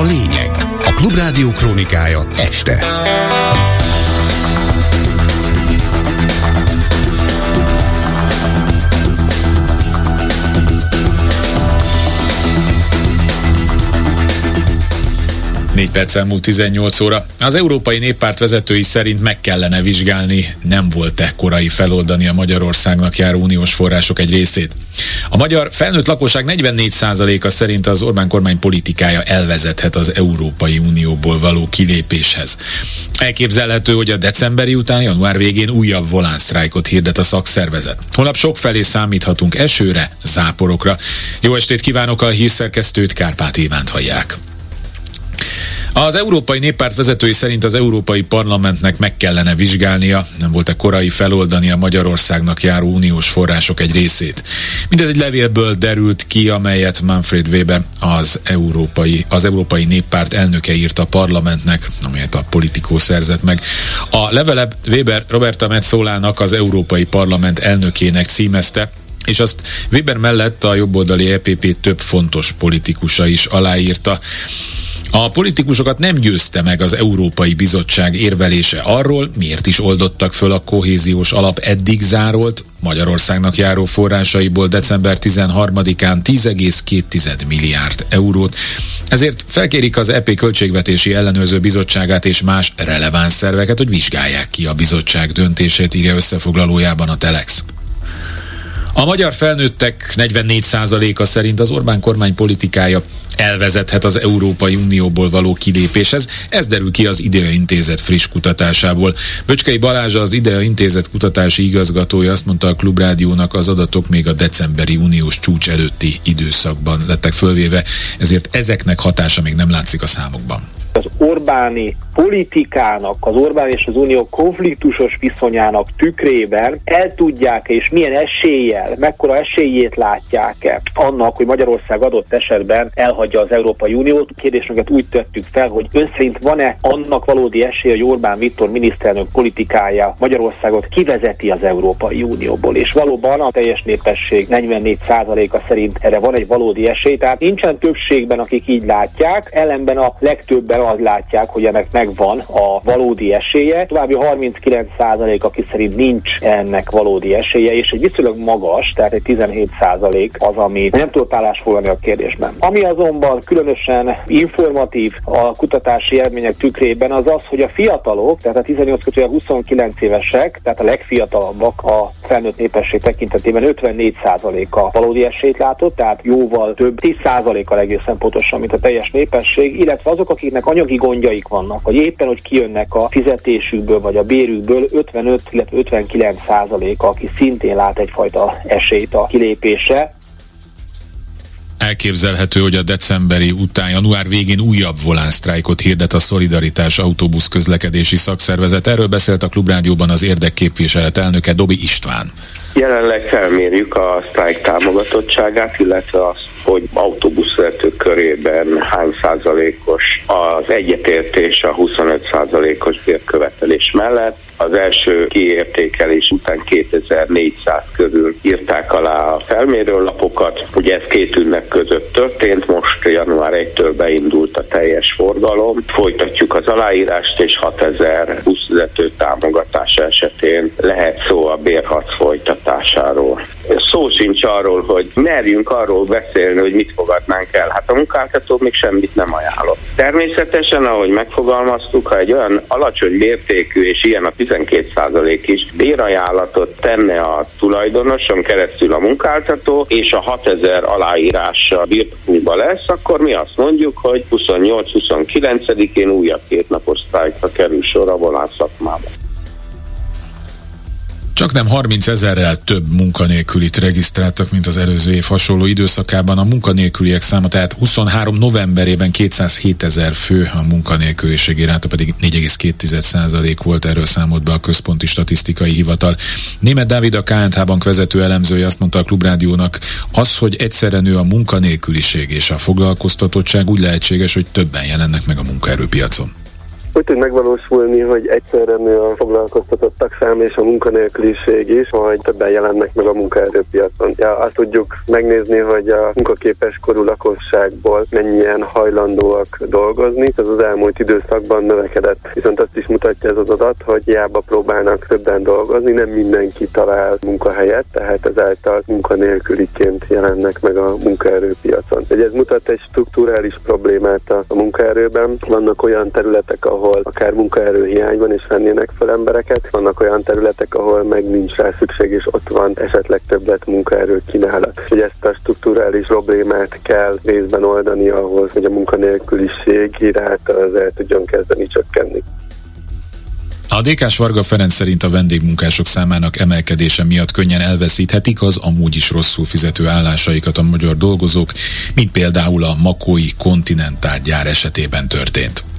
a lényeg. A Klubrádió krónikája este. 4 perc elmúlt 18 óra. Az Európai Néppárt vezetői szerint meg kellene vizsgálni, nem volt-e korai feloldani a Magyarországnak járó uniós források egy részét. A magyar felnőtt lakosság 44%-a szerint az Orbán kormány politikája elvezethet az Európai Unióból való kilépéshez. Elképzelhető, hogy a decemberi után január végén újabb volánsztrájkot hirdet a szakszervezet. Holnap sok felé számíthatunk esőre, záporokra. Jó estét kívánok a hírszerkesztőt, Kárpát Ivánt hallják. Az Európai Néppárt vezetői szerint az Európai Parlamentnek meg kellene vizsgálnia, nem volt-e korai feloldani a Magyarországnak járó uniós források egy részét. Mindez egy levélből derült ki, amelyet Manfred Weber az Európai, az Európai Néppárt elnöke írt a parlamentnek, amelyet a politikó szerzett meg. A levele Weber Roberta Metzolának, az Európai Parlament elnökének címezte, és azt Weber mellett a jobboldali EPP több fontos politikusa is aláírta. A politikusokat nem győzte meg az Európai Bizottság érvelése arról, miért is oldottak föl a kohéziós alap eddig zárolt, Magyarországnak járó forrásaiból december 13-án 10,2 milliárd eurót. Ezért felkérik az EP Költségvetési Ellenőrző Bizottságát és más releváns szerveket, hogy vizsgálják ki a bizottság döntését, írja összefoglalójában a Telex. A magyar felnőttek 44%-a szerint az Orbán kormány politikája elvezethet az Európai Unióból való kilépéshez. Ez derül ki az Idea Intézet friss kutatásából. Böcskei Balázs az Idea Intézet kutatási igazgatója azt mondta a Klubrádiónak az adatok még a decemberi uniós csúcs előtti időszakban lettek fölvéve, ezért ezeknek hatása még nem látszik a számokban az Orbáni politikának, az Orbán és az Unió konfliktusos viszonyának tükrében el tudják és milyen eséllyel, mekkora esélyét látják-e annak, hogy Magyarország adott esetben elhagyja az Európai Uniót. Kérdésünket úgy tettük fel, hogy ön szerint van-e annak valódi esély, hogy Orbán Viktor miniszterelnök politikája Magyarországot kivezeti az Európai Unióból, és valóban a teljes népesség 44%-a szerint erre van egy valódi esély, tehát nincsen többségben, akik így látják, ellenben a legtöbben az látják, hogy ennek megvan a valódi esélye. További 39% aki szerint nincs ennek valódi esélye, és egy viszonylag magas, tehát egy 17% az, ami nem tudott állásfoglalni a kérdésben. Ami azonban különösen informatív a kutatási eredmények tükrében az az, hogy a fiatalok, tehát a 18 29 évesek, tehát a legfiatalabbak a felnőtt népesség tekintetében 54%-a valódi esélyt látott, tehát jóval több, 10%-kal egészen pontosan, mint a teljes népesség, illetve azok, akiknek anyagi gondjaik vannak, vagy éppen, hogy kijönnek a fizetésükből, vagy a bérükből, 55, illetve 59 százaléka, aki szintén lát egyfajta esélyt a kilépése, Elképzelhető, hogy a decemberi után január végén újabb volánsztrájkot hirdet a Szolidaritás autóbusz közlekedési szakszervezet. Erről beszélt a Klubrádióban az érdekképviselet elnöke Dobi István. Jelenleg felmérjük a sztrájk támogatottságát, illetve azt, hogy autóbuszvezetők körében hány százalékos az egyetértés a 25 százalékos bérkövetelés mellett. Az első kiértékelés után 2400 körül írták alá a felmérőlapokat. Ugye ez két ünnep között történt, most január 1-től beindult a teljes forgalom. Folytatjuk az aláírást, és 6000 buszvezető támogatása esetén lehet szó a bérharc folytatásáról. Szó sincs arról, hogy merjünk arról beszélni, hogy mit fogadnánk el. Hát a munkáltató még semmit nem ajánlott. Természetesen, ahogy megfogalmaztuk, ha egy olyan alacsony mértékű és ilyen a 12% is bérajánlatot tenne a tulajdonoson keresztül a munkáltató, és a 6000 aláírással birtokunkba lesz, akkor mi azt mondjuk, hogy 28-29-én újabb két napos sztrájkra kerül sor a vonátszakmában. Csak nem 30 ezerrel több munkanélkülit regisztráltak, mint az előző év hasonló időszakában. A munkanélküliek száma tehát 23 novemberében 207 ezer fő, a munkanélküliség iráta pedig 4,2% volt, erről számolt be a Központi Statisztikai Hivatal. Német Dávid a KNH Bank vezető elemzője azt mondta a Klubrádiónak, az, hogy egyszerre nő a munkanélküliség és a foglalkoztatottság úgy lehetséges, hogy többen jelennek meg a munkaerőpiacon úgy tud megvalósulni, hogy egyszerre nő a foglalkoztatottak száma és a munkanélküliség is, hogy többen jelennek meg a munkaerőpiacon. Ja, azt tudjuk megnézni, hogy a munkaképes korú lakosságból mennyien hajlandóak dolgozni. Ez az elmúlt időszakban növekedett. Viszont azt is mutatja ez az adat, hogy hiába próbálnak többen dolgozni, nem mindenki talál munkahelyet, tehát ezáltal munkanélküliként jelennek meg a munkaerőpiacon. Ugye ez mutat egy strukturális problémát a munkaerőben. Vannak olyan területek, ahol ahol akár munkaerő hiány van és vennének fel embereket, vannak olyan területek, ahol meg nincs rá szükség, és ott van esetleg többlet munkaerő kínálat. Hogy ezt a strukturális problémát kell részben oldani ahhoz, hogy a munkanélküliség iráta az el tudjon kezdeni csökkenni. A DK Varga Ferenc szerint a vendégmunkások számának emelkedése miatt könnyen elveszíthetik az amúgy is rosszul fizető állásaikat a magyar dolgozók, mint például a Makói Kontinentál gyár esetében történt.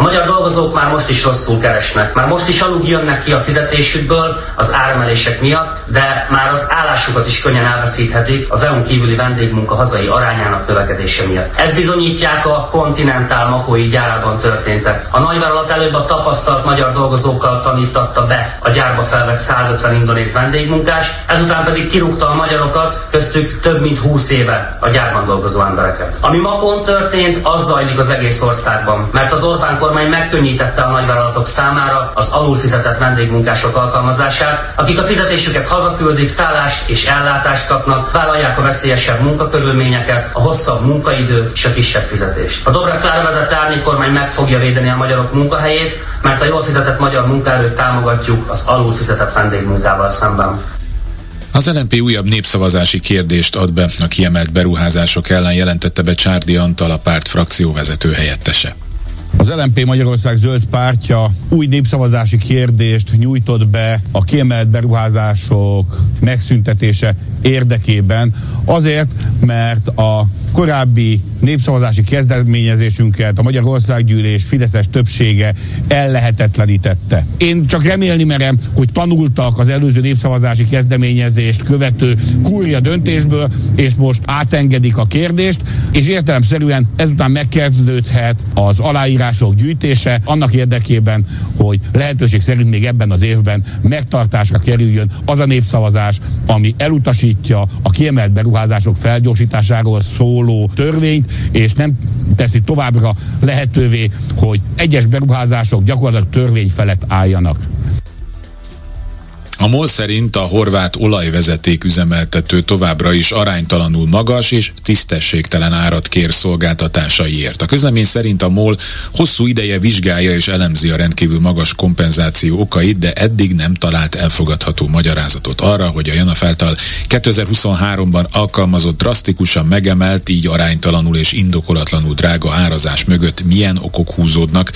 A magyar dolgozók már most is rosszul keresnek, már most is aluг jönnek ki a fizetésükből az áremelések miatt, de már az állásukat is könnyen elveszíthetik az EU-n kívüli vendégmunka hazai arányának növekedése miatt. Ez bizonyítják a Continental Makói gyárában történtek. A nagyvállalat előbb a tapasztalt magyar dolgozókkal tanítatta be a gyárba felvett 150 indonéz vendégmunkást, ezután pedig kirúgta a magyarokat, köztük több mint 20 éve a gyárban dolgozó embereket. Ami Makón történt, az zajlik az egész országban, mert az Orbán kormány megkönnyítette a nagyvállalatok számára az alulfizetett vendégmunkások alkalmazását, akik a fizetésüket hazaküldik, szállást és ellátást kapnak, vállalják a veszélyesebb munkakörülményeket, a hosszabb munkaidőt és a kisebb fizetést. A Dobrev Klára vezette árnyékormány meg fogja védeni a magyarok munkahelyét, mert a jól fizetett magyar munkaerőt támogatjuk az alulfizetett vendégmunkával szemben. Az LNP újabb népszavazási kérdést ad be a kiemelt beruházások ellen jelentette be Csárdi Antal, a párt frakcióvezető helyettese. Az LMP Magyarország zöld pártja új népszavazási kérdést nyújtott be a kiemelt beruházások megszüntetése érdekében. Azért, mert a korábbi népszavazási kezdeményezésünket a Magyar Országgyűlés Fideszes többsége ellehetetlenítette. Én csak remélni merem, hogy tanultak az előző népszavazási kezdeményezést követő kúria döntésből, és most átengedik a kérdést, és értelemszerűen ezután megkezdődhet az aláírások gyűjtése annak érdekében, hogy lehetőség szerint még ebben az évben megtartásra kerüljön az a népszavazás, ami elutasítja a kiemelt beruházások felgyorsításáról szóló törvényt, és nem teszi továbbra lehetővé, hogy egyes beruházások gyakorlatilag törvény felett álljanak. A MOL szerint a horvát olajvezeték üzemeltető továbbra is aránytalanul magas és tisztességtelen árat kér szolgáltatásaiért. A közlemény szerint a MOL hosszú ideje vizsgálja és elemzi a rendkívül magas kompenzáció okait, de eddig nem talált elfogadható magyarázatot arra, hogy a Janaf által 2023-ban alkalmazott drasztikusan megemelt, így aránytalanul és indokolatlanul drága árazás mögött milyen okok húzódnak.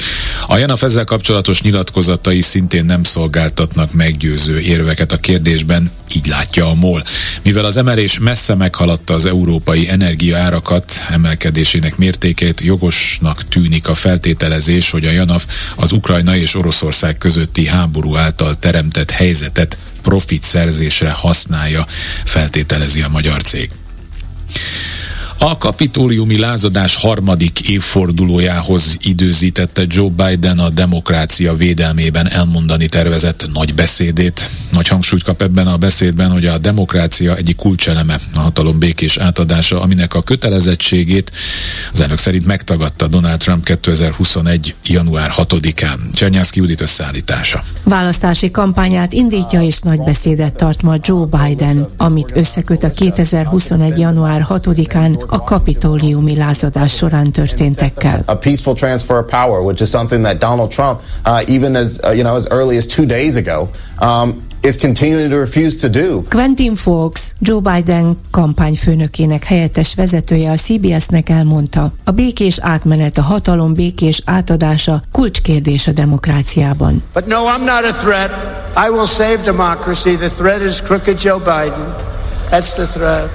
A Janaf ezzel kapcsolatos nyilatkozatai szintén nem szolgáltatnak meggyőző érveket a kérdésben, így látja a MOL. Mivel az emelés messze meghaladta az európai energiaárakat, emelkedésének mértékét, jogosnak tűnik a feltételezés, hogy a JANAF az Ukrajna és Oroszország közötti háború által teremtett helyzetet profit szerzésre használja, feltételezi a magyar cég. A kapitóliumi lázadás harmadik évfordulójához időzítette Joe Biden a demokrácia védelmében elmondani tervezett nagy beszédét. Nagy hangsúlyt kap ebben a beszédben, hogy a demokrácia egyik kulcseleme a hatalom békés átadása, aminek a kötelezettségét az elnök szerint megtagadta Donald Trump 2021. január 6-án. Csernyászki Judit összeállítása. Választási kampányát indítja és nagy beszédet tart ma Joe Biden, amit összeköt a 2021. január 6-án a kapitóliumi lázadás során történtekkel. A peaceful transfer of power, which is something that Donald Trump, uh, even as uh, you know, as early as two days ago, um, is continuing to refuse to do. Quentin Fox, Joe Biden kampányfőnökének helyettes vezetője a CBS-nek elmondta, a békés átmenet, a hatalom békés átadása kulcskérdés a demokráciában. But no, I'm not a threat. I will save democracy. The threat is crooked Joe Biden.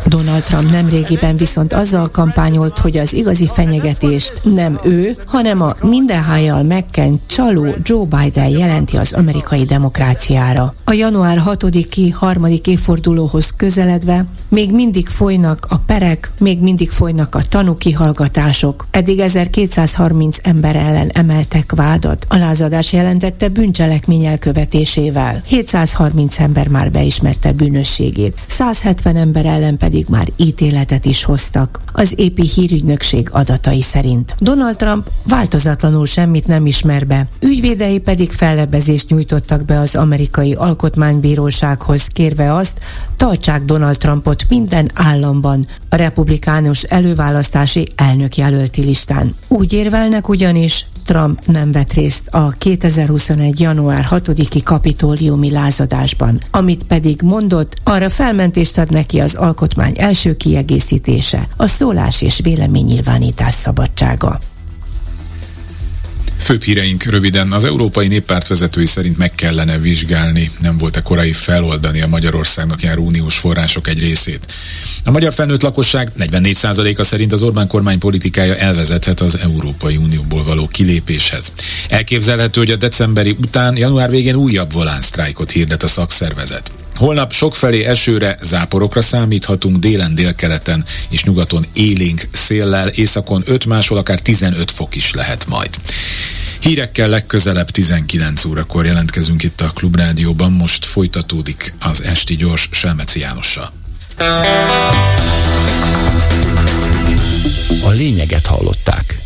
Donald Trump nemrégiben viszont azzal kampányolt, hogy az igazi fenyegetést nem ő, hanem a mindenhájjal megkent csaló Joe Biden jelenti az amerikai demokráciára. A január 6-i harmadik évfordulóhoz közeledve még mindig folynak a perek, még mindig folynak a tanúkihallgatások. Eddig 1230 ember ellen emeltek vádat. A lázadás jelentette bűncselekmény elkövetésével. 730 ember már beismerte bűnösségét. 170 ember ellen pedig már ítéletet is hoztak. Az épi hírügynökség adatai szerint. Donald Trump változatlanul semmit nem ismer be. Ügyvédei pedig fellebbezést nyújtottak be az amerikai alkotmánybírósághoz, kérve azt, tartsák Donald Trumpot minden államban a republikánus előválasztási elnökjelölti listán. Úgy érvelnek ugyanis, Trump nem vett részt a 2021. január 6-i kapitóliumi lázadásban, amit pedig mondott, arra felmentést ad neki az alkotmány első kiegészítése, a szólás és véleménynyilvánítás szabadsága. Főbb híreink röviden. Az Európai Néppárt vezetői szerint meg kellene vizsgálni, nem volt-e korai feloldani a Magyarországnak járó uniós források egy részét. A magyar felnőtt lakosság 44%-a szerint az Orbán kormány politikája elvezethet az Európai Unióból való kilépéshez. Elképzelhető, hogy a decemberi után január végén újabb volánsztrájkot hirdet a szakszervezet. Holnap sokfelé esőre, záporokra számíthatunk, délen, délkeleten és nyugaton élénk széllel, északon 5 máshol akár 15 fok is lehet majd. Hírekkel legközelebb 19 órakor jelentkezünk itt a Klubrádióban, most folytatódik az Esti Gyors Selmeci Jánossal. A lényeget hallották.